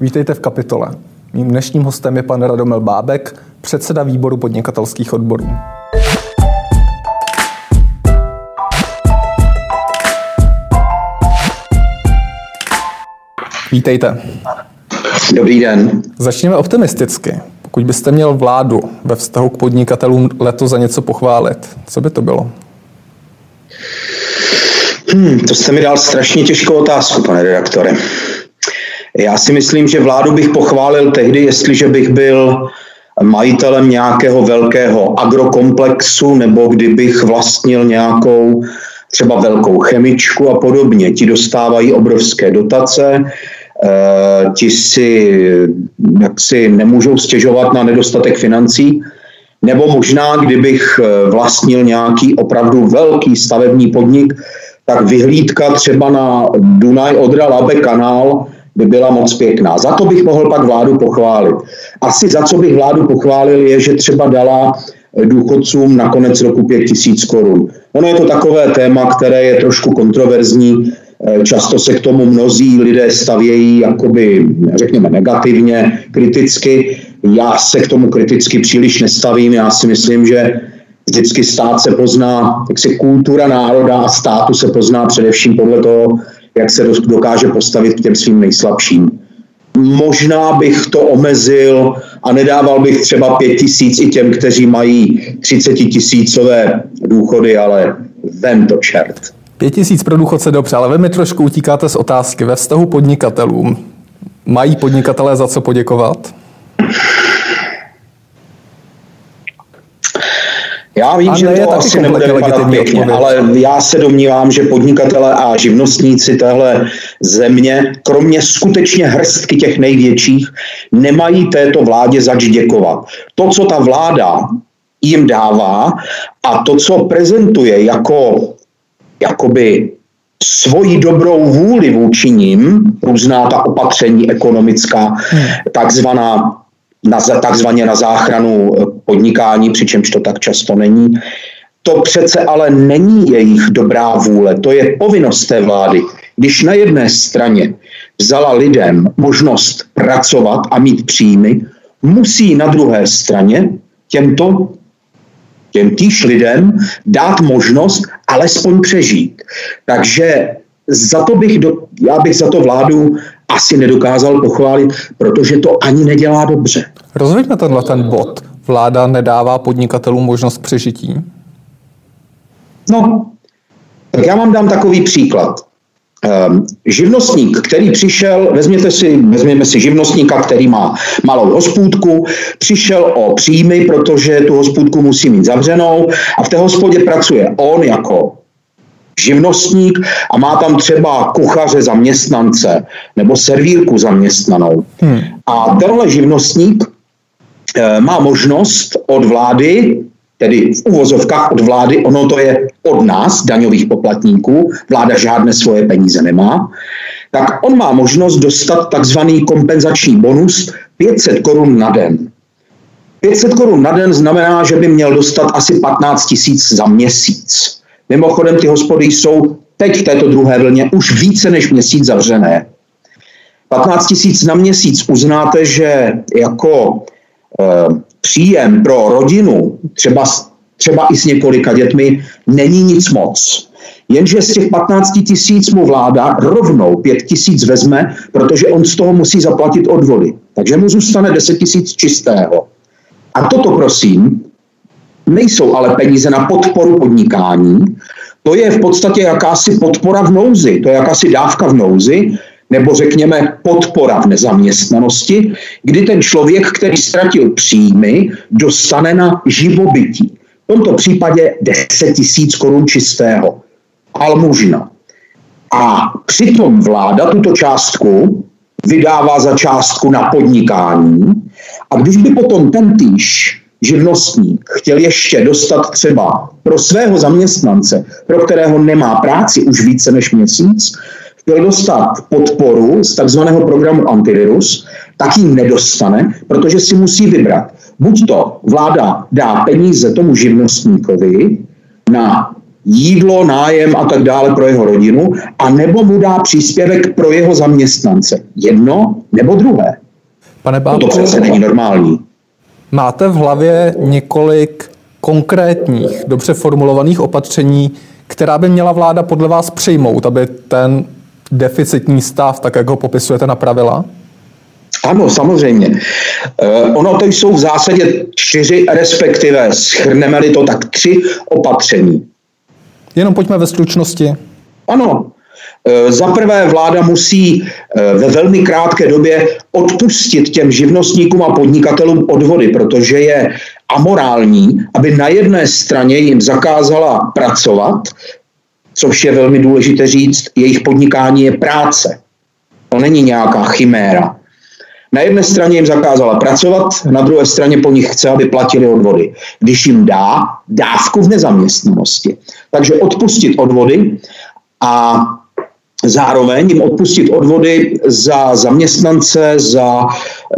Vítejte v kapitole. Mým dnešním hostem je pan Radomil Bábek, předseda výboru podnikatelských odborů. Vítejte. Dobrý den. Začněme optimisticky. Pokud byste měl vládu ve vztahu k podnikatelům letos za něco pochválit, co by to bylo? Hmm, to jste mi dal strašně těžkou otázku, pane redaktore. Já si myslím, že vládu bych pochválil tehdy, jestliže bych byl majitelem nějakého velkého agrokomplexu nebo kdybych vlastnil nějakou třeba velkou chemičku a podobně. Ti dostávají obrovské dotace, eh, ti si jaksi nemůžou stěžovat na nedostatek financí, nebo možná, kdybych eh, vlastnil nějaký opravdu velký stavební podnik, tak vyhlídka třeba na Dunaj Odra Labe kanál by byla moc pěkná. Za to bych mohl pak vládu pochválit. Asi za co bych vládu pochválil je, že třeba dala důchodcům na konec roku 5 tisíc korun. Ono je to takové téma, které je trošku kontroverzní, eh, Často se k tomu mnozí lidé stavějí jakoby, řekněme, negativně, kriticky. Já se k tomu kriticky příliš nestavím. Já si myslím, že vždycky stát se pozná, jak se kultura národa a státu se pozná především podle toho, jak se dokáže postavit k těm svým nejslabším. Možná bych to omezil a nedával bych třeba pět tisíc i těm, kteří mají 30 tisícové důchody, ale vem to čert. Pět tisíc pro důchodce dobře, ale vy mi trošku utíkáte z otázky ve vztahu podnikatelům. Mají podnikatelé za co poděkovat? Já vím, že to asi nebude vypadat pěkně, ale já se domnívám, že podnikatele a živnostníci téhle země, kromě skutečně hrstky těch největších, nemají této vládě zač děkovat. To, co ta vláda jim dává a to, co prezentuje jako jakoby svoji dobrou vůli vůči ním, různá ta opatření ekonomická, hmm. takzvaná na, takzvaně na záchranu eh, podnikání, přičemž to tak často není. To přece ale není jejich dobrá vůle, to je povinnost té vlády. Když na jedné straně vzala lidem možnost pracovat a mít příjmy, musí na druhé straně těmto těm týž lidem dát možnost alespoň přežít. Takže za to bych, do, já bych za to vládu asi nedokázal pochválit, protože to ani nedělá dobře. Rozveďme tenhle ten bod. Vláda nedává podnikatelům možnost přežití? No, tak já vám dám takový příklad. Um, živnostník, který přišel, vezměte si, vezměme si živnostníka, který má malou hospůdku, přišel o příjmy, protože tu hospůdku musí mít zavřenou a v té hospodě pracuje on jako živnostník a má tam třeba kuchaře zaměstnance nebo servírku zaměstnanou. Hmm. A tenhle živnostník má možnost od vlády, tedy v uvozovkách od vlády, ono to je od nás, daňových poplatníků, vláda žádné svoje peníze nemá, tak on má možnost dostat takzvaný kompenzační bonus 500 korun na den. 500 korun na den znamená, že by měl dostat asi 15 tisíc za měsíc. Mimochodem ty hospody jsou teď v této druhé vlně už více než měsíc zavřené. 15 tisíc na měsíc uznáte, že jako příjem pro rodinu, třeba, třeba i s několika dětmi, není nic moc. Jenže z těch 15 tisíc mu vláda rovnou 5 tisíc vezme, protože on z toho musí zaplatit odvody. Takže mu zůstane 10 tisíc čistého. A toto, prosím, nejsou ale peníze na podporu podnikání, to je v podstatě jakási podpora v nouzi, to je jakási dávka v nouzi, nebo řekněme podpora v nezaměstnanosti, kdy ten člověk, který ztratil příjmy, dostane na živobytí. V tomto případě 10 tisíc korun čistého. Almužna. A přitom vláda tuto částku vydává za částku na podnikání a když by potom ten týž živnostník chtěl ještě dostat třeba pro svého zaměstnance, pro kterého nemá práci už více než měsíc, chtěl dostat podporu z takzvaného programu antivirus, tak ji nedostane, protože si musí vybrat. Buď to vláda dá peníze tomu živnostníkovi na jídlo, nájem a tak dále pro jeho rodinu, a nebo mu dá příspěvek pro jeho zaměstnance. Jedno nebo druhé. Pane Bábku, to přece není normální. Máte v hlavě několik konkrétních, dobře formulovaných opatření, která by měla vláda podle vás přijmout, aby ten deficitní stav, tak jak ho popisujete, napravila? Ano, samozřejmě. Uh, ono to jsou v zásadě čtyři, respektive schrneme-li to tak tři opatření. Jenom pojďme ve stručnosti. Ano. Uh, za prvé vláda musí uh, ve velmi krátké době odpustit těm živnostníkům a podnikatelům odvody, protože je amorální, aby na jedné straně jim zakázala pracovat, což je velmi důležité říct, jejich podnikání je práce. To není nějaká chiméra. Na jedné straně jim zakázala pracovat, na druhé straně po nich chce, aby platili odvody. Když jim dá dávku v nezaměstnanosti. Takže odpustit odvody a zároveň jim odpustit odvody za zaměstnance, za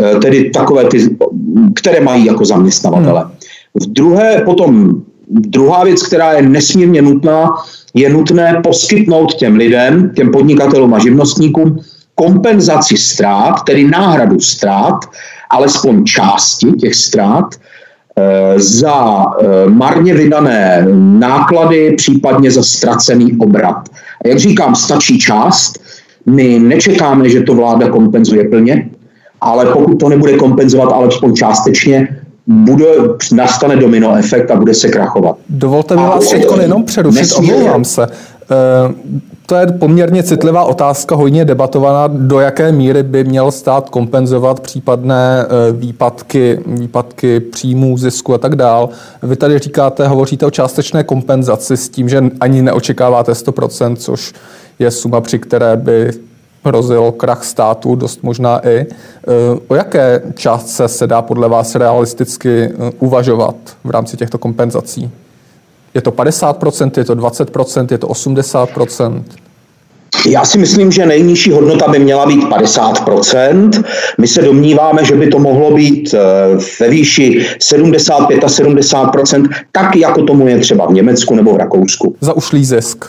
eh, tedy takové ty, které mají jako zaměstnavatele. V druhé potom druhá věc, která je nesmírně nutná, je nutné poskytnout těm lidem, těm podnikatelům a živnostníkům kompenzaci ztrát, tedy náhradu ztrát, alespoň části těch ztrát, eh, za eh, marně vydané náklady, případně za ztracený obrat. A jak říkám, stačí část. My nečekáme, že to vláda kompenzuje plně, ale pokud to nebude kompenzovat alespoň částečně, bude, nastane domino efekt a bude se krachovat. Dovolte mi vás teď jenom přerušit, omlouvám se. Eh, to je poměrně citlivá otázka, hodně debatovaná, do jaké míry by měl stát kompenzovat případné eh, výpadky, výpadky příjmů, zisku a tak dál. Vy tady říkáte, hovoříte o částečné kompenzaci s tím, že ani neočekáváte 100%, což je suma, při které by hrozil krach státu, dost možná i. Eh, o jaké částce se dá podle vás realisticky uvažovat v rámci těchto kompenzací? Je to 50%, je to 20%, je to 80%? Já si myslím, že nejnižší hodnota by měla být 50%. My se domníváme, že by to mohlo být eh, ve výši 75 a 70%, tak jako tomu je třeba v Německu nebo v Rakousku. Za ušlý zisk.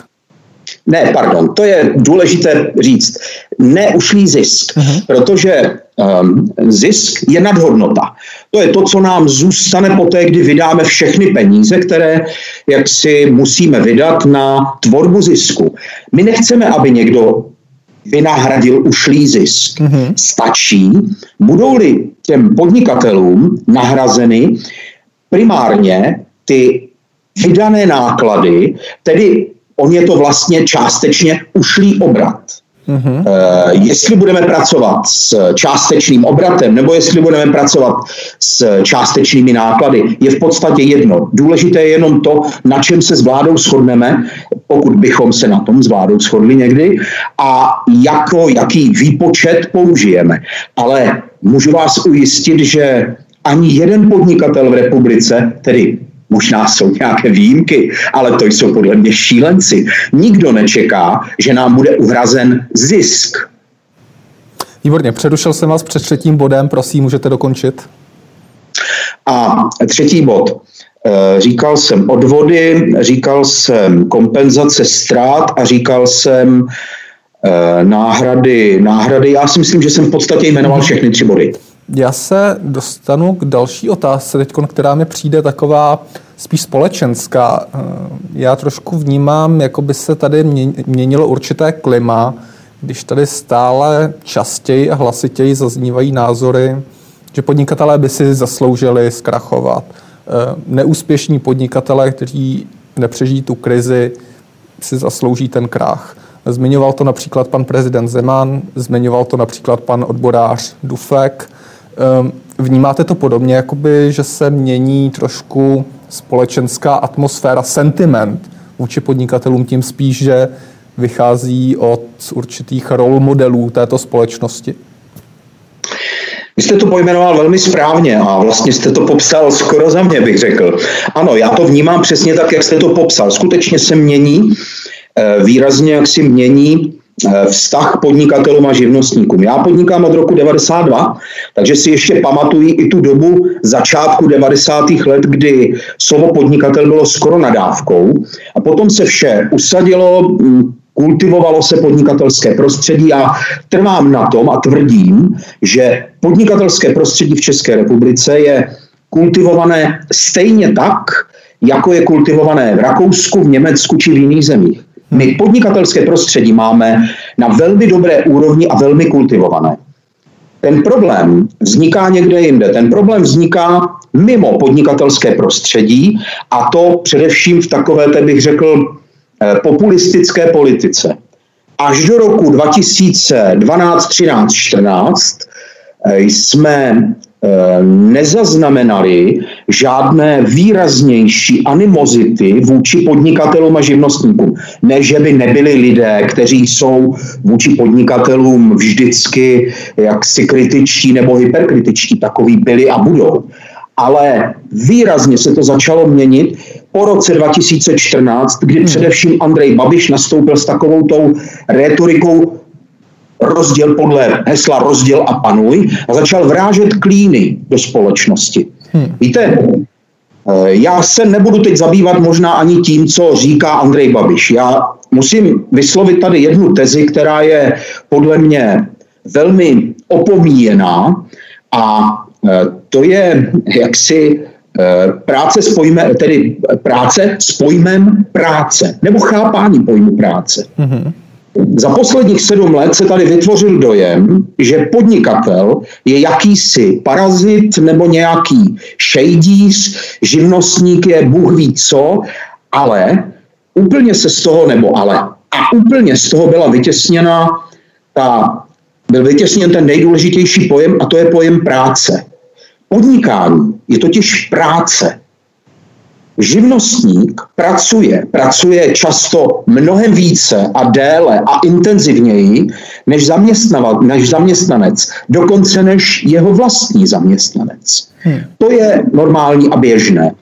Ne, pardon, to je důležité říct. Neušlý zisk, uh-huh. protože um, zisk je nadhodnota. To je to, co nám zůstane poté, kdy vydáme všechny peníze, které jak si musíme vydat na tvorbu zisku. My nechceme, aby někdo vynahradil ušlý zisk. Uh-huh. Stačí, budou-li těm podnikatelům nahrazeny primárně ty vydané náklady, tedy on je to vlastně částečně ušlý obrat. Mm-hmm. Uh, jestli budeme pracovat s částečným obratem nebo jestli budeme pracovat s částečnými náklady, je v podstatě jedno. Důležité je jenom to, na čem se s vládou shodneme, pokud bychom se na tom s vládou shodli někdy, a jako, jaký výpočet použijeme. Ale můžu vás ujistit, že ani jeden podnikatel v republice, tedy Možná jsou nějaké výjimky, ale to jsou podle mě šílenci. Nikdo nečeká, že nám bude uhrazen zisk. Výborně, přerušil jsem vás před třetím bodem, prosím, můžete dokončit. A třetí bod. Eh, říkal jsem odvody, říkal jsem kompenzace ztrát a říkal jsem eh, náhrady. náhrady. Já si myslím, že jsem v podstatě jmenoval mhm. všechny tři body. Já se dostanu k další otázce, teď, která mi přijde taková spíš společenská. Eh, já trošku vnímám, jako by se tady měnilo určité klima, když tady stále častěji a hlasitěji zaznívají názory, že podnikatelé by si zasloužili zkrachovat. Eh, neúspěšní podnikatelé, kteří nepřežijí tu krizi, si zaslouží ten krach. Zmiňoval to například pan prezident Zeman, zmiňoval to například pan odborář Dufek. Ehm, vnímáte to podobně, jakoby, že se mění trošku společenská atmosféra, sentiment vůči podnikatelům tím spíš, že vychází od určitých role modelů této společnosti? Vy jste to pojmenoval velmi správně a vlastně jste to popsal skoro za mě, bych řekl. Ano, já to vnímám přesně tak, jak jste to popsal. Skutečně se mění, eh, výrazně jak si mění vztah podnikatelům a živnostníkům. Já podnikám od roku 92, takže si ještě pamatuji i tu dobu začátku 90. let, kdy slovo podnikatel bylo skoro nadávkou a potom se vše usadilo, mm, kultivovalo se podnikatelské prostředí a trvám na tom a tvrdím, že podnikatelské prostředí v České republice je kultivované stejně tak, jako je kultivované v Rakousku, v Německu či v jiných zemích. My podnikatelské prostředí máme na velmi dobré úrovni a velmi kultivované. Ten problém vzniká někde jinde. Ten problém vzniká mimo podnikatelské prostředí a to především v takové, bych řekl, eh, populistické politice. Až do roku 2012, 13, 14 jsme nezaznamenali žádné výraznější animozity vůči podnikatelům a živnostníkům. Ne, že by nebyli lidé, kteří jsou vůči podnikatelům vždycky jaksi kritičtí nebo hyperkritičtí, takový byli a budou. Ale výrazně se to začalo měnit po roce 2014, kdy hmm. především Andrej Babiš nastoupil s takovou tou retorikou rozděl podle hesla rozděl a panuj a začal vrážet klíny do společnosti. Hmm. Víte, eh, já se nebudu teď zabývat možná ani tím, co říká Andrej Babiš. Já musím vyslovit tady jednu tezi, která je podle mě velmi opomíjená a eh, to je jaksi eh, práce s pojmem, tedy práce s pojmem práce, nebo chápání pojmu práce. Mm-hmm. Za posledních sedm let se tady vytvořil dojem, že podnikatel je jakýsi parazit nebo nějaký šejdíř, živnostník je Bůh ví co, ale úplně se z toho, nebo ale, a úplně z toho byla vytěsněna ta, byl vytěsněn ten nejdůležitější pojem a to je pojem práce. Podnikání je totiž práce. Živnostník pracuje, pracuje často mnohem více a déle a intenzivněji než, než zaměstnanec, dokonce než jeho vlastní zaměstnanec. Hmm. To je normální a běžné.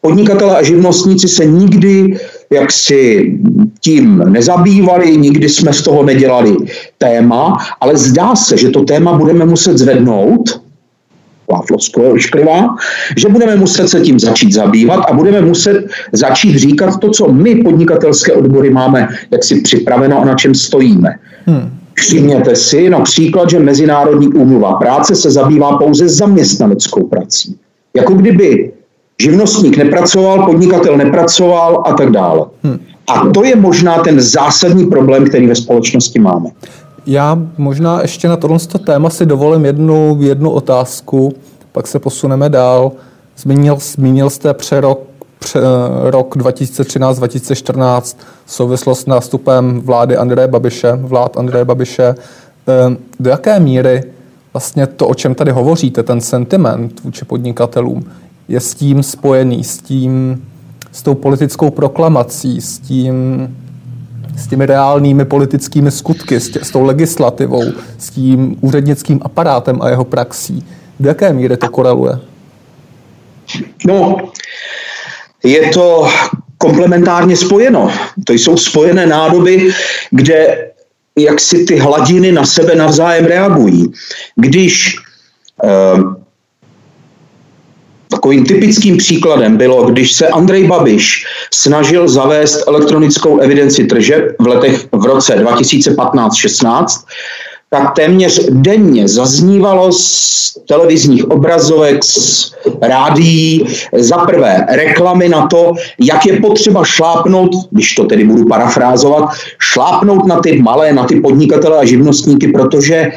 Podnikatelé a živnostníci se nikdy jaksi tím nezabývali, nikdy jsme z toho nedělali téma, ale zdá se, že to téma budeme muset zvednout taková floskule ošklivá, že budeme muset se tím začít zabývat a budeme muset začít říkat to, co my podnikatelské odbory máme, jak si připraveno a na čem stojíme. Hmm. Všimněte si například, že Mezinárodní úmluva práce se zabývá pouze zaměstnaneckou prací. Jako kdyby živnostník nepracoval, podnikatel nepracoval a tak dále. Hmm. A to je možná ten zásadní problém, který ve společnosti máme. Já možná ještě na tohle téma si dovolím jednu, jednu otázku, pak se posuneme dál. Zmínil, zmínil jste přerok, pře, rok 2013-2014 souvislost s nástupem vlády Andreje Babiše, vlád Andreje Babiše. Ehm, do jaké míry vlastně to, o čem tady hovoříte, ten sentiment vůči podnikatelům, je s tím spojený, s tím, s tou politickou proklamací, s tím s těmi reálnými politickými skutky, s, tě, s tou legislativou, s tím úřednickým aparátem a jeho praxí. Do jaké míry to koreluje? No, je to komplementárně spojeno. To jsou spojené nádoby, kde jak si ty hladiny na sebe navzájem reagují. Když eh, Takovým typickým příkladem bylo, když se Andrej Babiš snažil zavést elektronickou evidenci tržeb v letech v roce 2015-16, tak téměř denně zaznívalo z televizních obrazovek, z rádií, za prvé reklamy na to, jak je potřeba šlápnout, když to tedy budu parafrázovat, šlápnout na ty malé, na ty podnikatele a živnostníky, protože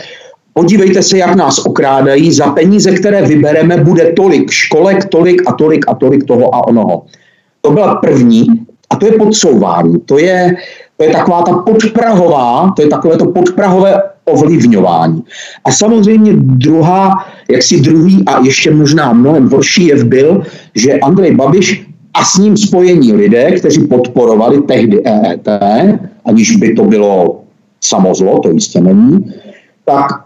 Podívejte se, jak nás okrádají. Za peníze, které vybereme, bude tolik školek, tolik a tolik a tolik toho a onoho. To byla první a to je podsouvání. To je, to je taková ta podprahová, to je takové to podprahové ovlivňování. A samozřejmě druhá, jaksi druhý a ještě možná mnohem horší jev byl, že Andrej Babiš a s ním spojení lidé, kteří podporovali tehdy EET, aniž by to bylo samozlo, to jistě není, tak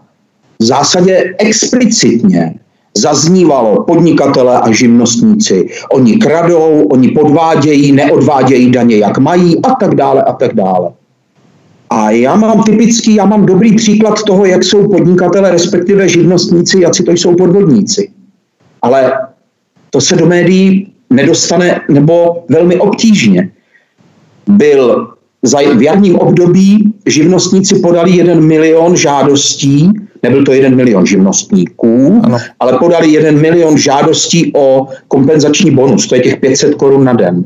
v zásadě explicitně zaznívalo podnikatele a živnostníci. Oni kradou, oni podvádějí, neodvádějí daně, jak mají a tak dále a tak dále. A já mám typický, já mám dobrý příklad toho, jak jsou podnikatele, respektive živnostníci, jak si to jsou podvodníci. Ale to se do médií nedostane nebo velmi obtížně. Byl v jarním období živnostníci podali jeden milion žádostí, nebyl to jeden milion živnostníků, ano. ale podali jeden milion žádostí o kompenzační bonus, to je těch 500 korun na den.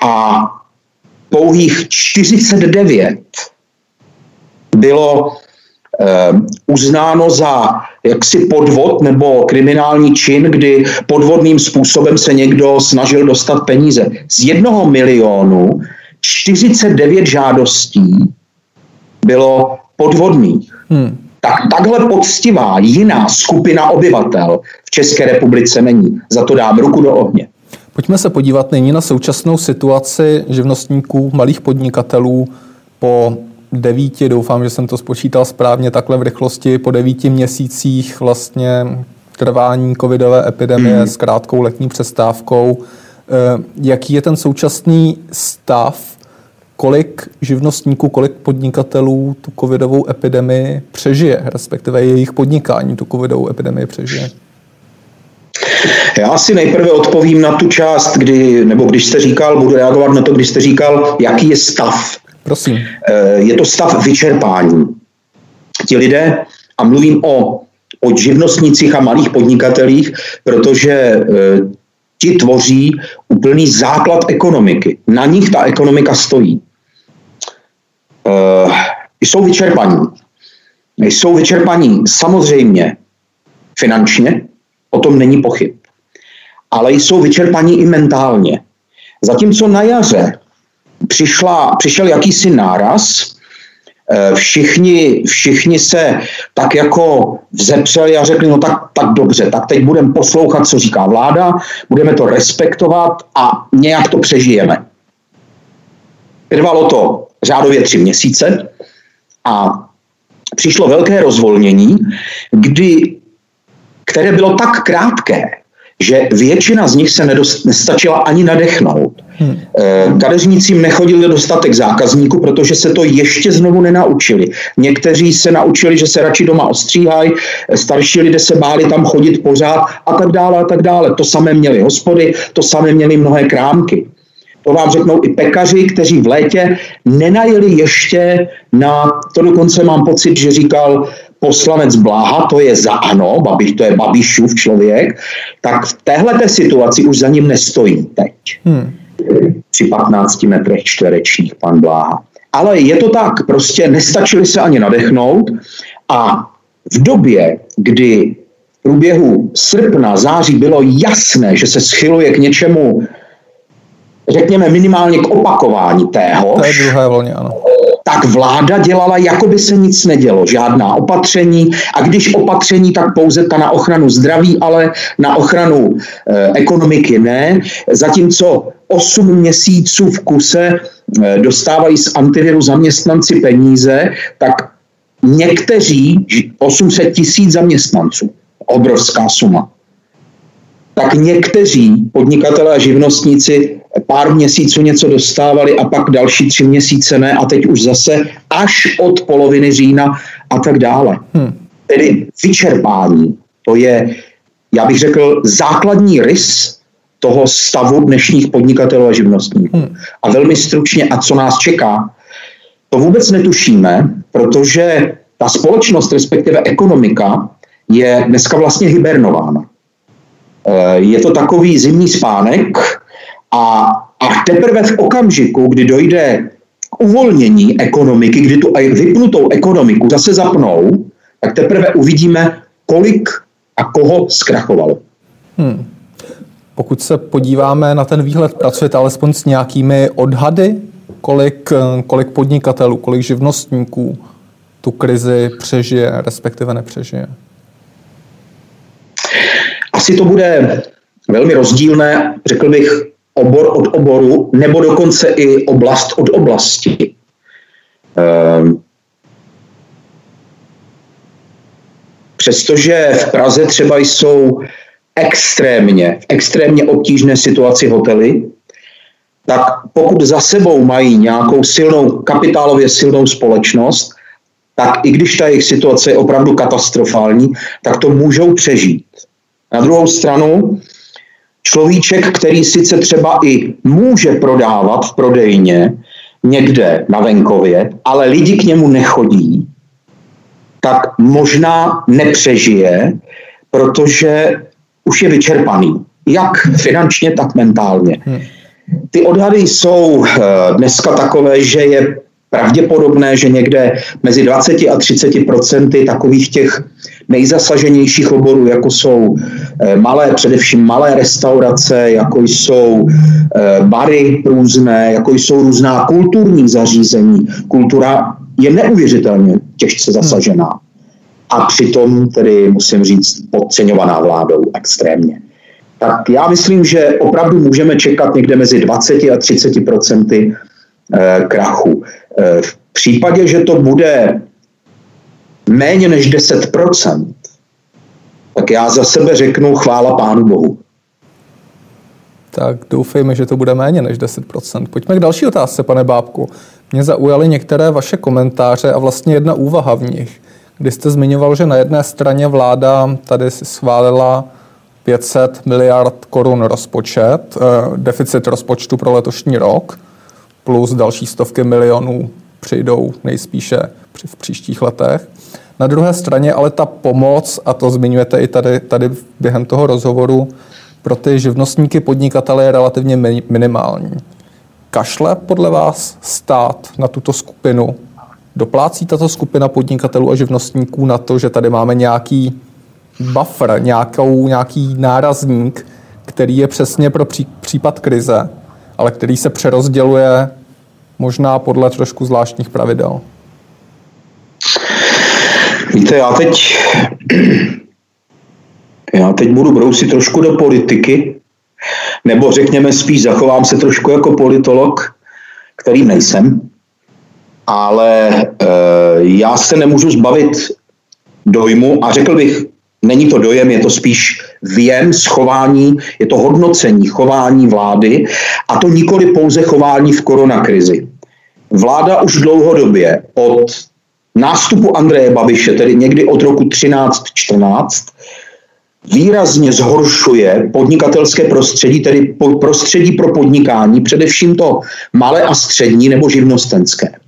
A pouhých 49 bylo eh, uznáno za jaksi podvod nebo kriminální čin, kdy podvodným způsobem se někdo snažil dostat peníze. Z jednoho milionu 49 žádostí bylo podvodných. Hmm. Tak takhle poctivá jiná skupina obyvatel v České republice není. Za to dám ruku do ohně. Pojďme se podívat nyní na současnou situaci živnostníků, malých podnikatelů po devíti, doufám, že jsem to spočítal správně takhle v rychlosti, po devíti měsících vlastně trvání covidové epidemie hmm. s krátkou letní přestávkou. Eh, jaký je ten současný stav kolik živnostníků, kolik podnikatelů tu covidovou epidemii přežije, respektive jejich podnikání tu covidovou epidemii přežije? Já si nejprve odpovím na tu část, kdy, nebo když jste říkal, budu reagovat na to, když jste říkal, jaký je stav. Prosím. Eh, je to stav vyčerpání. Ti lidé, a mluvím o, o živnostnicích a malých podnikatelích, protože eh, ti tvoří úplný základ ekonomiky. Na nich ta ekonomika stojí. Uh, jsou vyčerpaní. Jsou vyčerpaní samozřejmě finančně, o tom není pochyb. Ale jsou vyčerpaní i mentálně. Zatímco na jaře přišla, přišel jakýsi náraz, všichni, všichni se tak jako vzepřeli a řekli, no tak, tak dobře, tak teď budeme poslouchat, co říká vláda, budeme to respektovat a nějak to přežijeme. Trvalo to řádově tři měsíce a přišlo velké rozvolnění, kdy, které bylo tak krátké, že většina z nich se nedost, nestačila ani nadechnout. Hmm. Kadeřnícím nechodili dostatek zákazníků, protože se to ještě znovu nenaučili. Někteří se naučili, že se radši doma ostříhají, starší lidé se báli tam chodit pořád a tak dále a tak dále. To samé měli hospody, to samé měli mnohé krámky. To vám řeknou i pekaři, kteří v létě nenajeli ještě na, to dokonce mám pocit, že říkal poslanec Bláha, to je za ano, Babiš, to je Babišův člověk, tak v téhle situaci už za ním nestojí teď. Hmm. Při 15 metrech čtverečních pan Bláha. Ale je to tak, prostě nestačili se ani nadechnout a v době, kdy v průběhu srpna, září bylo jasné, že se schyluje k něčemu, řekněme minimálně k opakování tého. To je druhé vlně, ano tak vláda dělala, jako by se nic nedělo, žádná opatření. A když opatření, tak pouze ta na ochranu zdraví, ale na ochranu e, ekonomiky ne. Zatímco 8 měsíců v kuse e, dostávají z antiviru zaměstnanci peníze, tak někteří, 800 tisíc zaměstnanců, obrovská suma, tak někteří podnikatelé a živnostníci pár měsíců něco dostávali a pak další tři měsíce ne a teď už zase až od poloviny října a tak dále. Hmm. Tedy vyčerpání, to je, já bych řekl, základní rys toho stavu dnešních podnikatelů a živnostníků. Hmm. A velmi stručně, a co nás čeká, to vůbec netušíme, protože ta společnost, respektive ekonomika, je dneska vlastně hibernována. Eh, je to takový zimní spánek, a, a teprve v okamžiku, kdy dojde k uvolnění ekonomiky, kdy tu vypnutou ekonomiku zase zapnou, tak teprve uvidíme, kolik a koho zkrachovalo. Hmm. Pokud se podíváme na ten výhled, pracujete alespoň s nějakými odhady, kolik, kolik podnikatelů, kolik živnostníků tu krizi přežije, respektive nepřežije? Asi to bude velmi rozdílné, řekl bych, obor od oboru, nebo dokonce i oblast od oblasti. Ehm, přestože v Praze třeba jsou extrémně, v extrémně obtížné situaci hotely, tak pokud za sebou mají nějakou silnou, kapitálově silnou společnost, tak i když ta jejich situace je opravdu katastrofální, tak to můžou přežít. Na druhou stranu, človíček, který sice třeba i může prodávat v prodejně někde na venkově, ale lidi k němu nechodí, tak možná nepřežije, protože už je vyčerpaný. Jak finančně, tak mentálně. Hmm. Ty odhady jsou eh, dneska takové, že je pravděpodobné, že někde mezi 20 a 30 procenty takových těch nejzasaženějších oborů, jako jsou eh, malé, především malé restaurace, jako jsou eh, bary různé, jako jsou různá kulturní zařízení. Kultura je neuvěřitelně těžce zasažená. A přitom tedy, musím říct, podceňovaná vládou extrémně. Tak já myslím, že opravdu můžeme čekat někde mezi 20 a 30 procenty eh, krachu. V případě, že to bude méně než 10%, tak já za sebe řeknu chvála Pánu Bohu. Tak doufejme, že to bude méně než 10%. Pojďme k další otázce, pane Bábku. Mě zaujaly některé vaše komentáře a vlastně jedna úvaha v nich, kdy jste zmiňoval, že na jedné straně vláda tady si schválila 500 miliard korun rozpočet, eh, deficit rozpočtu pro letošní rok, plus další stovky milionů přijdou nejspíše v příštích letech. Na druhé straně ale ta pomoc, a to zmiňujete i tady, tady během toho rozhovoru, pro ty živnostníky, podnikatele je relativně minimální. Kašle podle vás stát na tuto skupinu? Doplácí tato skupina podnikatelů a živnostníků na to, že tady máme nějaký buffer, nějakou, nějaký nárazník, který je přesně pro pří, případ krize, ale který se přerozděluje možná podle trošku zvláštních pravidel? Víte, já teď, já teď budu brousit trošku do politiky, nebo řekněme spíš zachovám se trošku jako politolog, který nejsem, ale e, já se nemůžu zbavit dojmu a řekl bych, není to dojem, je to spíš věm schování, je to hodnocení chování vlády a to nikoli pouze chování v koronakrizi. Vláda už dlouhodobě od nástupu Andreje Babiše, tedy někdy od roku 13-14, výrazně zhoršuje podnikatelské prostředí, tedy prostředí pro podnikání, především to malé a střední nebo živnostenské.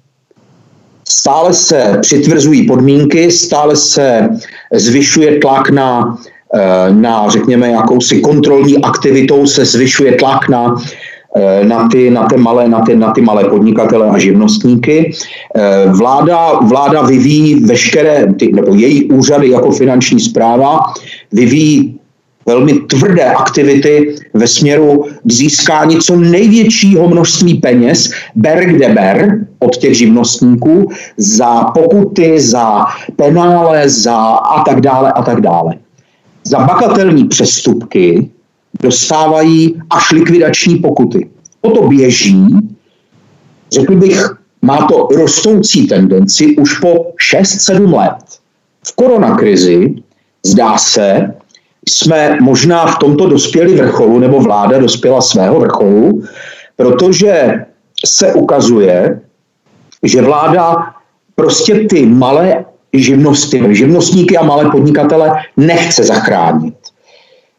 Stále se přitvrzují podmínky, stále se zvyšuje tlak na, eh, na řekněme, jakousi kontrolní aktivitou, se zvyšuje tlak na Eh, na ty, na, ty malé, na, ty, na ty malé podnikatele a živnostníky. Eh, vláda, vláda vyvíjí veškeré, ty, nebo její úřady jako finanční zpráva vyvíjí velmi tvrdé aktivity ve směru k získání co největšího množství peněz, ber kde ber, od těch živnostníků, za pokuty, za penále, za a tak dále a tak dále. Za bagatelní přestupky dostávají až likvidační pokuty. O to běží, řekl bych, má to rostoucí tendenci už po 6-7 let. V koronakrizi, zdá se, jsme možná v tomto dospěli vrcholu, nebo vláda dospěla svého vrcholu, protože se ukazuje, že vláda prostě ty malé živnosti, živnostníky a malé podnikatele nechce zachránit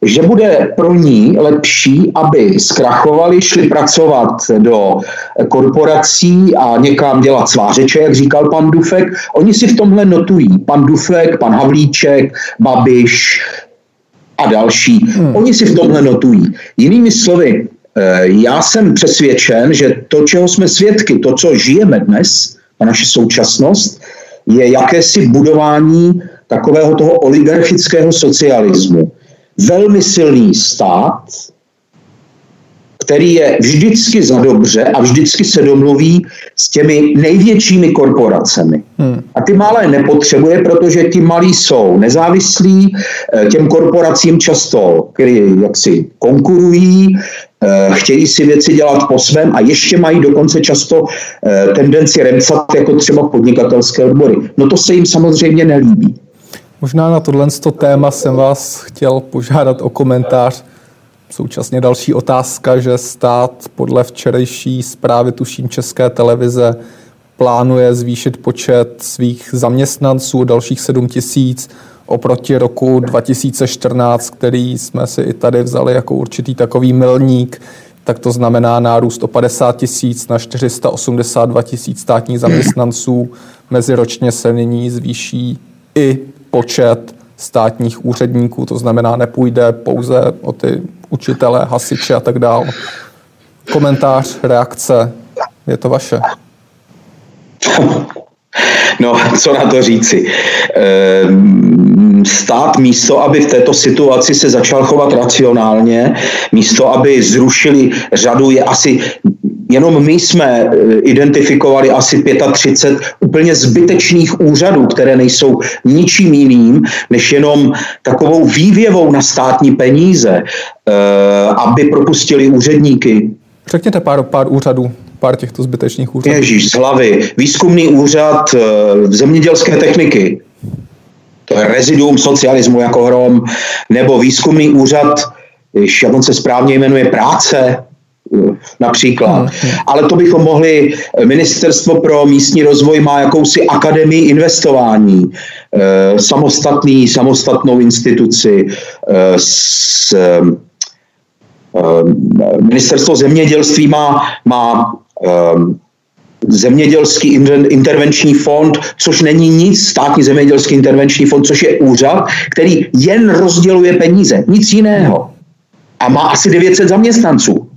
že bude pro ní lepší, aby zkrachovali, šli pracovat do korporací a někam dělat svářeče, jak říkal pan Dufek. Oni si v tomhle notují. Pan Dufek, pan Havlíček, Babiš a další. Hmm. Oni si v tomhle notují. Jinými slovy, eh, já jsem přesvědčen, že to, čeho jsme svědky, to, co žijeme dnes, a naše současnost, je jakési budování takového toho oligarchického socialismu velmi silný stát, který je vždycky za dobře a vždycky se domluví s těmi největšími korporacemi. Hmm. A ty malé nepotřebuje, protože ti malí jsou nezávislí, eh, těm korporacím často který jaksi konkurují, eh, chtějí si věci dělat po svém a ještě mají dokonce často eh, tendenci remcat jako třeba podnikatelské odbory. No to se jim samozřejmě nelíbí. Možná na tohle téma jsem vás chtěl požádat o komentář Současně další otázka, že stát podle včerejší zprávy tuším České televize plánuje zvýšit počet svých zaměstnanců dalších 7 tisíc oproti roku 2014, který jsme si i tady vzali jako určitý takový milník, tak to znamená nárůst o 50 tisíc na 482 tisíc státních zaměstnanců. Meziročně se nyní zvýší i počet státních úředníků, to znamená, nepůjde pouze o ty učitele, hasiče a tak dále. Komentář, reakce, je to vaše. No, co na to říci? Ehm, stát místo, aby v této situaci se začal chovat racionálně, místo, aby zrušili řadu, je asi Jenom my jsme eh, identifikovali asi 35 úplně zbytečných úřadů, které nejsou ničím jiným, než jenom takovou vývěvou na státní peníze, eh, aby propustili úředníky. Řekněte pár, pár úřadů, pár těchto zbytečných úřadů. Ježíš, z hlavy. Výzkumný úřad eh, zemědělské techniky, to je reziduum socialismu jako hrom, nebo výzkumný úřad, jak on se správně jmenuje, práce, například. Hmm, hmm. Ale to bychom mohli, Ministerstvo pro místní rozvoj má jakousi akademii investování, eh, samostatný, samostatnou instituci eh, s eh, Ministerstvo zemědělství má, má zemědělský intervenční fond, což není nic, státní zemědělský intervenční fond, což je úřad, který jen rozděluje peníze, nic jiného. A má asi 900 zaměstnanců.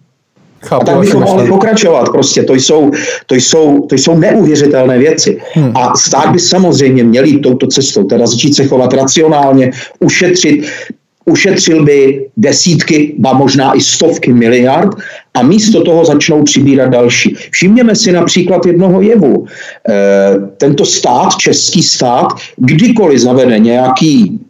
Chápu, a tak bychom mohli pokračovat. Prostě to jsou, to jsou, to jsou neuvěřitelné věci. Hmm. A stát by samozřejmě měl jít touto cestou, teda začít se chovat racionálně, ušetřit ušetřil by desítky, ba možná i stovky miliard a místo toho začnou přibírat další. Všimněme si například jednoho jevu. E, tento stát, český stát, kdykoliv zavede nějaký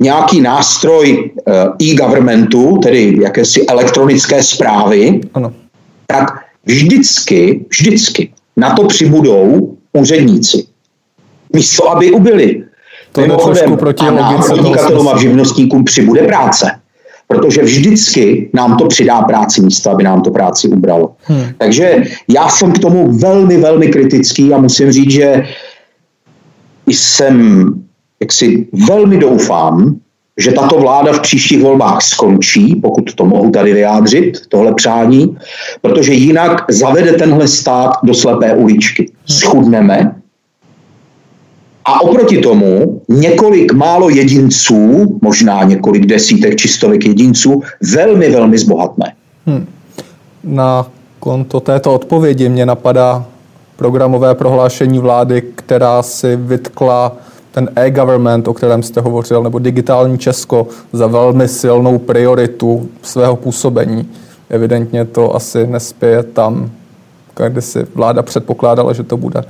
nějaký nástroj eh, e-governmentu, tedy jakési elektronické zprávy, ano. tak vždycky, vždycky na to přibudou úředníci. Místo, aby ubyli. To Mimochodem, proti a podnikatelům a živnostníkům přibude práce. Protože vždycky nám to přidá práci místo, aby nám to práci ubralo. Hmm. Takže já jsem k tomu velmi, velmi kritický a musím říct, že jsem jak si velmi doufám, že tato vláda v příštích volbách skončí, pokud to mohu tady vyjádřit, tohle přání, protože jinak zavede tenhle stát do slepé uličky. Schudneme a oproti tomu několik málo jedinců, možná několik desítek či stovek jedinců, velmi, velmi zbohatné. Hmm. Na konto této odpovědi mě napadá programové prohlášení vlády, která si vytkla ten e-government, o kterém jste hovořil, nebo digitální Česko za velmi silnou prioritu svého působení. Evidentně to asi nespěje tam, kde si vláda předpokládala, že to bude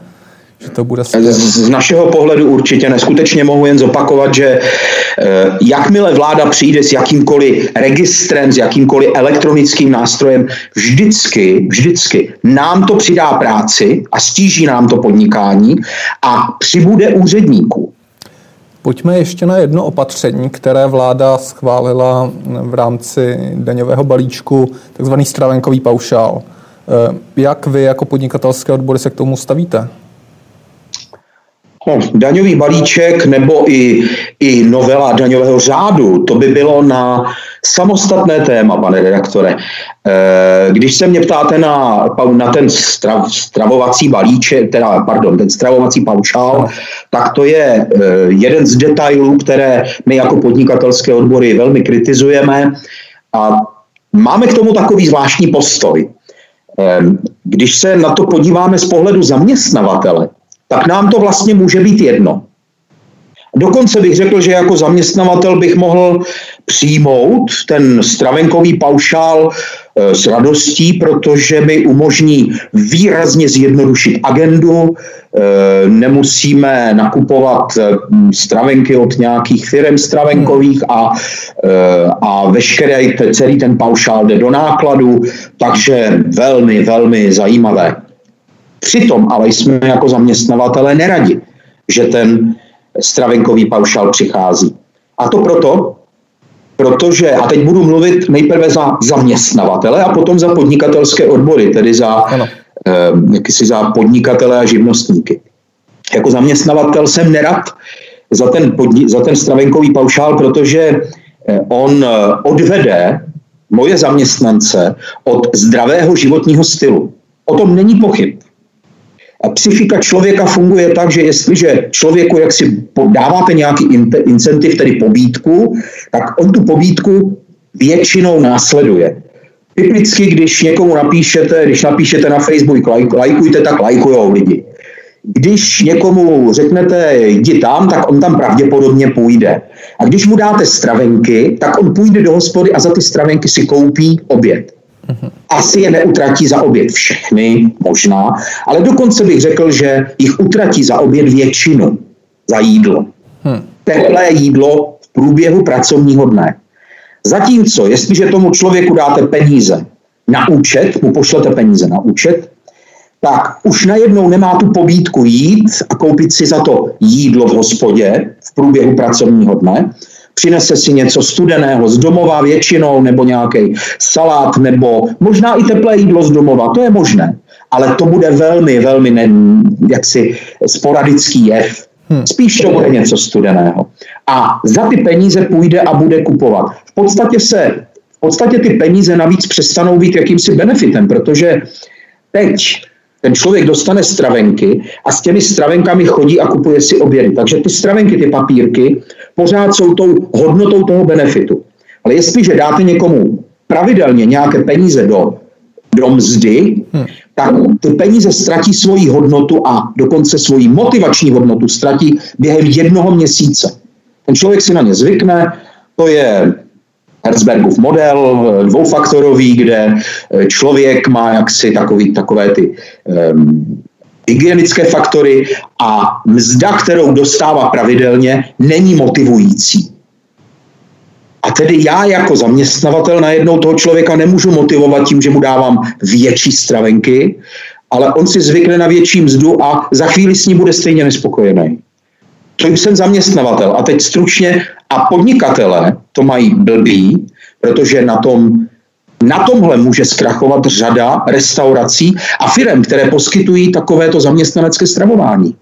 že to bude Z našeho pohledu určitě neskutečně mohu jen zopakovat, že eh, jakmile vláda přijde s jakýmkoliv registrem, s jakýmkoliv elektronickým nástrojem, vždycky, vždycky nám to přidá práci a stíží nám to podnikání a přibude úředníků. Pojďme ještě na jedno opatření, které vláda schválila v rámci daňového balíčku, takzvaný stravenkový paušál. Eh, jak vy jako podnikatelské odbory se k tomu stavíte? No, daňový balíček nebo i, i novela daňového řádu, to by bylo na samostatné téma, pane redaktore. Eh, když se mě ptáte na, na ten strav, stravovací balíček, teda, pardon, ten stravovací paušál, tak to je eh, jeden z detailů, které my jako podnikatelské odbory velmi kritizujeme a máme k tomu takový zvláštní postoj. Eh, když se na to podíváme z pohledu zaměstnavatele, tak nám to vlastně může být jedno. Dokonce bych řekl, že jako zaměstnavatel bych mohl přijmout ten stravenkový paušál e, s radostí, protože mi umožní výrazně zjednodušit agendu, e, nemusíme nakupovat e, stravenky od nějakých firm stravenkových a, a veškerý celý ten paušál jde do nákladu, takže velmi, velmi zajímavé. Přitom ale jsme jako zaměstnavatele neradi, že ten stravenkový paušál přichází. A to proto, Protože, a teď budu mluvit nejprve za zaměstnavatele a potom za podnikatelské odbory, tedy za, eh, za podnikatele a živnostníky. Jako zaměstnavatel jsem nerad za ten, podni- za ten stravenkový paušál, protože eh, on eh, odvede moje zaměstnance od zdravého životního stylu. O tom není pochyb. A psychika člověka funguje tak, že jestliže člověku jak si dáváte nějaký incentiv, tedy pobídku, tak on tu pobídku většinou následuje. Typicky, když někomu napíšete, když napíšete na Facebook like, lajkujte, tak lajkujou lidi. Když někomu řeknete, jdi tam, tak on tam pravděpodobně půjde. A když mu dáte stravenky, tak on půjde do hospody a za ty stravenky si koupí oběd. Asi je neutratí za oběd všechny, možná, ale dokonce bych řekl, že jich utratí za oběd většinu, za jídlo. Hmm. Teplé jídlo v průběhu pracovního dne. Zatímco, jestliže tomu člověku dáte peníze na účet, mu pošlete peníze na účet, tak už najednou nemá tu pobídku jít a koupit si za to jídlo v hospodě v průběhu pracovního dne, přinese si něco studeného z domova většinou, nebo nějaký salát, nebo možná i teplé jídlo z domova, to je možné. Ale to bude velmi, velmi ne, jaksi sporadický jev. Hmm. Spíš to bude něco studeného. A za ty peníze půjde a bude kupovat. V podstatě se, v podstatě ty peníze navíc přestanou být jakýmsi benefitem, protože teď ten člověk dostane stravenky a s těmi stravenkami chodí a kupuje si obědy. Takže ty stravenky, ty papírky, pořád jsou tou hodnotou toho benefitu. Ale jestliže dáte někomu pravidelně nějaké peníze do, do mzdy, hmm. tak ty peníze ztratí svoji hodnotu a dokonce svoji motivační hodnotu ztratí během jednoho měsíce. Ten člověk si na ně zvykne, to je Herzbergův model, dvoufaktorový, kde eh, člověk má jaksi takový, takové ty um, hygienické faktory a mzda, kterou dostává pravidelně, není motivující. A tedy já jako zaměstnavatel najednou toho člověka nemůžu motivovat tím, že mu dávám větší stravenky, ale on si zvykne na větší mzdu a za chvíli s ní bude stejně nespokojený. To jsem zaměstnavatel. A teď stručně, a podnikatele to mají blbý, protože na tom na tomhle může zkrachovat řada restaurací a firm, které poskytují takovéto zaměstnanecké stravování.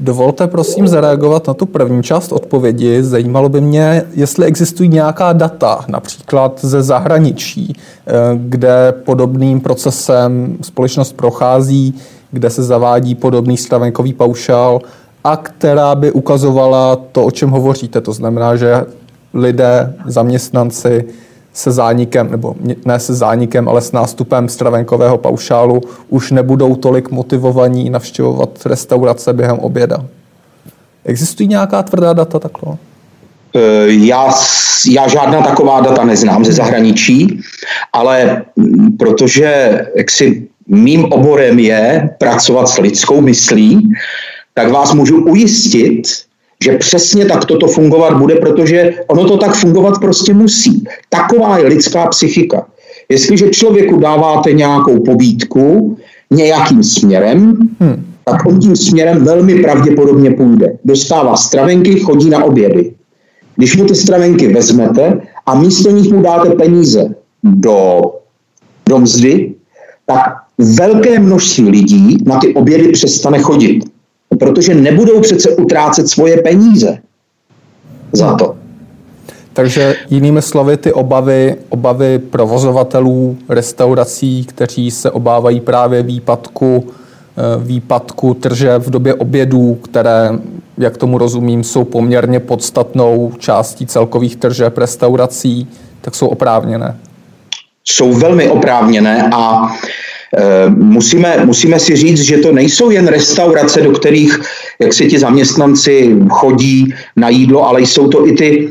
Dovolte prosím zareagovat na tu první část odpovědi. Zajímalo by mě, jestli existují nějaká data, například ze zahraničí, eh, kde podobným procesem společnost prochází, kde se zavádí podobný stravenkový paušál a která by ukazovala to, o čem hovoříte. To znamená, že lidé, zaměstnanci se zánikem, nebo ne se zánikem, ale s nástupem stravenkového paušálu už nebudou tolik motivovaní navštěvovat restaurace během oběda. Existují nějaká tvrdá data takhle? Já, já žádná taková data neznám ze zahraničí, ale protože jaksi mým oborem je pracovat s lidskou myslí, tak vás můžu ujistit, že přesně tak toto fungovat bude, protože ono to tak fungovat prostě musí. Taková je lidská psychika. Jestliže člověku dáváte nějakou pobídku nějakým směrem, hmm. tak on tím směrem velmi pravděpodobně půjde. Dostává stravenky, chodí na obědy. Když mu ty stravenky vezmete a místo nich mu dáte peníze do, do mzdy, tak velké množství lidí na ty obědy přestane chodit protože nebudou přece utrácet svoje peníze za to. Takže jinými slovy, ty obavy, obavy provozovatelů restaurací, kteří se obávají právě výpadku, eh, výpadku tržeb v době obědů, které, jak tomu rozumím, jsou poměrně podstatnou částí celkových tržeb restaurací, tak jsou oprávněné. Jsou velmi oprávněné a musíme, musíme si říct, že to nejsou jen restaurace, do kterých jak si ti zaměstnanci chodí na jídlo, ale jsou to i ty,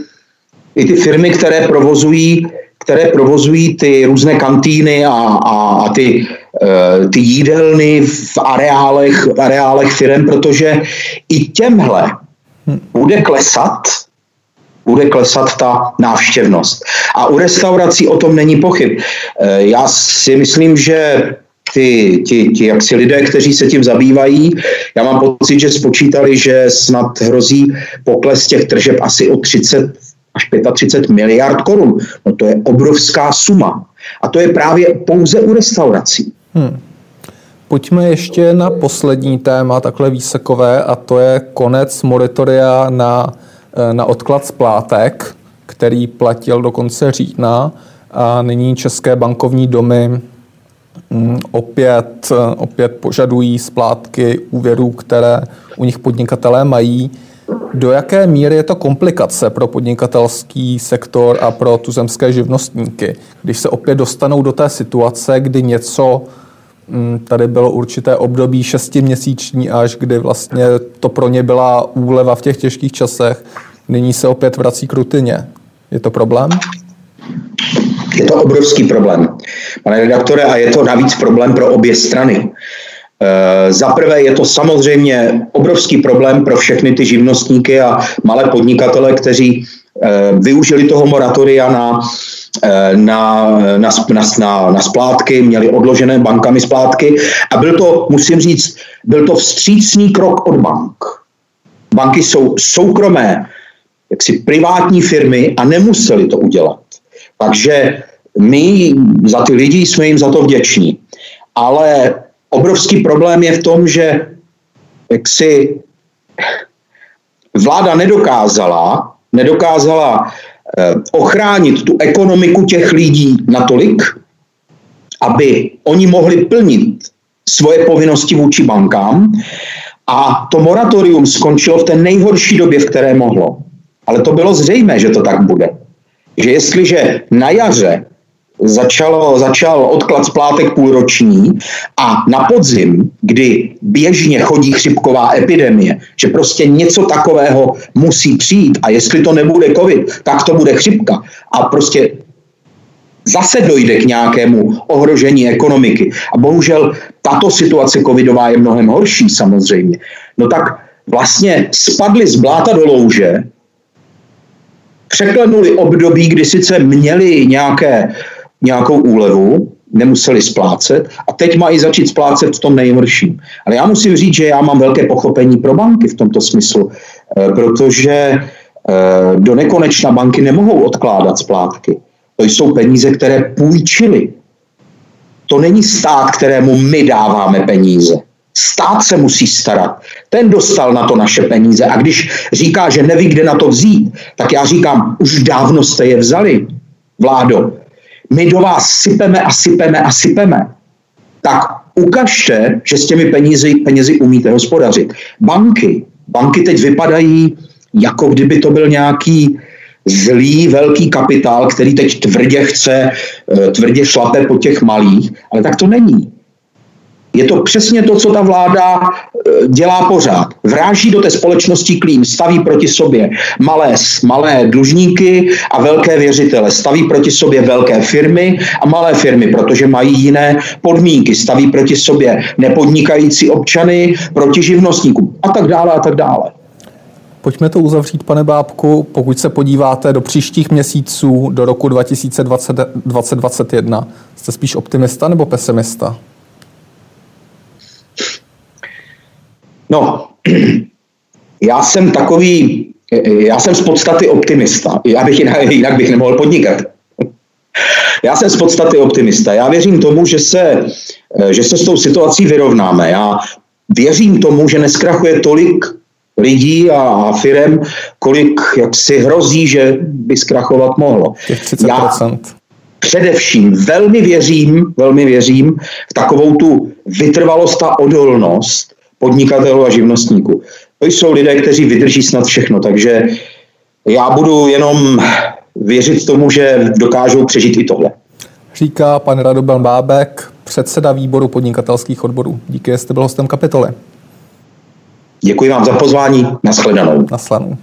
i ty firmy, které provozují, které provozují ty různé kantýny a, a, a ty, eh, ty jídelny v areálech, v areálech firm, protože i těmhle bude klesat bude klesat ta návštěvnost. A u restaurací o tom není pochyb. Eh, já si myslím, že ty, ti, ti jaksi lidé, kteří se tím zabývají. Já mám pocit, že spočítali, že snad hrozí pokles těch tržeb asi o 30 až 35 miliard korun. No to je obrovská suma. A to je právě pouze u restaurací. Hmm. Pojďme ještě na poslední téma, takhle výsekové, a to je konec moratoria na, eh, na odklad splátek, který platil do konce října a nyní české bankovní domy opět, eh, opět požadují splátky úvěrů, které u nich podnikatelé mají. Do jaké míry je to komplikace pro podnikatelský sektor a pro tuzemské živnostníky, když se opět dostanou do té situace, kdy něco Mm, tady bylo určité období šestiměsíční až, kdy vlastně to pro ně byla úleva v těch těžkých časech. Nyní se opět vrací k rutině. Je to problém? Je to obrovský problém, pane redaktore, a je to navíc problém pro obě strany. E, za prvé je to samozřejmě obrovský problém pro všechny ty živnostníky a malé podnikatele, kteří e, využili toho moratoria na Eh, na, na, na, na, na splátky, měli odložené bankami splátky a byl to, musím říct, byl to vstřícný krok od bank. Banky jsou soukromé, jaksi privátní firmy a nemuseli to udělat. Takže my za ty lidi jsme jim za to vděční. Ale obrovský problém je v tom, že jaksi vláda nedokázala, nedokázala Eh, ochránit tu ekonomiku těch lidí natolik, aby oni mohli plnit svoje povinnosti vůči bankám a to moratorium skončilo v té nejhorší době, v které mohlo. Ale to bylo zřejmé, že to tak bude. Že jestliže na jaře začalo, začal odklad splátek půlroční a na podzim, kdy běžně chodí chřipková epidemie, že prostě něco takového musí přijít a jestli to nebude covid, tak to bude chřipka a prostě zase dojde k nějakému ohrožení ekonomiky. A bohužel tato situace covidová je mnohem horší samozřejmě. No tak vlastně spadli z bláta do louže, překlenuli období, kdy sice měli nějaké nějakou úlevu, nemuseli splácet a teď mají začít splácet v tom nejhorším. Ale já musím říct, že já mám velké pochopení pro banky v tomto smyslu, eh, protože eh, do nekonečna banky nemohou odkládat splátky. To jsou peníze, které půjčili. To není stát, kterému my dáváme peníze. Stát se musí starat. Ten dostal na to naše peníze a když říká, že neví, kde na to vzít, tak já říkám, už dávno jste je vzali, vládo my do vás sypeme a sypeme a sypeme, tak ukažte, že s těmi penízi, penězi umíte hospodařit. Banky, banky teď vypadají, jako kdyby to byl nějaký zlý velký kapitál, který teď tvrdě chce, eh, tvrdě šlape po těch malých, ale tak to není. Je to přesně to, co ta vláda e, dělá pořád. Vráží do té společnosti klím, staví proti sobě malé, malé dlužníky a velké věřitele. Staví proti sobě velké firmy a malé firmy, protože mají jiné podmínky. Staví proti sobě nepodnikající občany proti živnostníkům a tak dále a tak dále. Pojďme to uzavřít, pane Bábku. Pokud se podíváte do příštích měsíců, do roku 2020-2021, jste spíš optimista nebo pesimista? No, já jsem takový, já jsem z podstaty optimista. Já bych jinak, jinak bych nemohl podnikat. Já jsem z podstaty optimista. Já věřím tomu, že se, že se s tou situací vyrovnáme. Já věřím tomu, že neskrachuje tolik lidí a firem, kolik jak si hrozí, že by zkrachovat mohlo. Těch 30%. Já především velmi věřím, velmi věřím v takovou tu vytrvalost a odolnost, podnikatelů a živnostníků. To jsou lidé, kteří vydrží snad všechno, takže já budu jenom věřit tomu, že dokážou přežít i tohle. Říká pan Radoben Bábek, předseda výboru podnikatelských odborů. Díky, že jste byl hostem kapitoly. Děkuji vám za pozvání. Naschledanou. Naschledanou.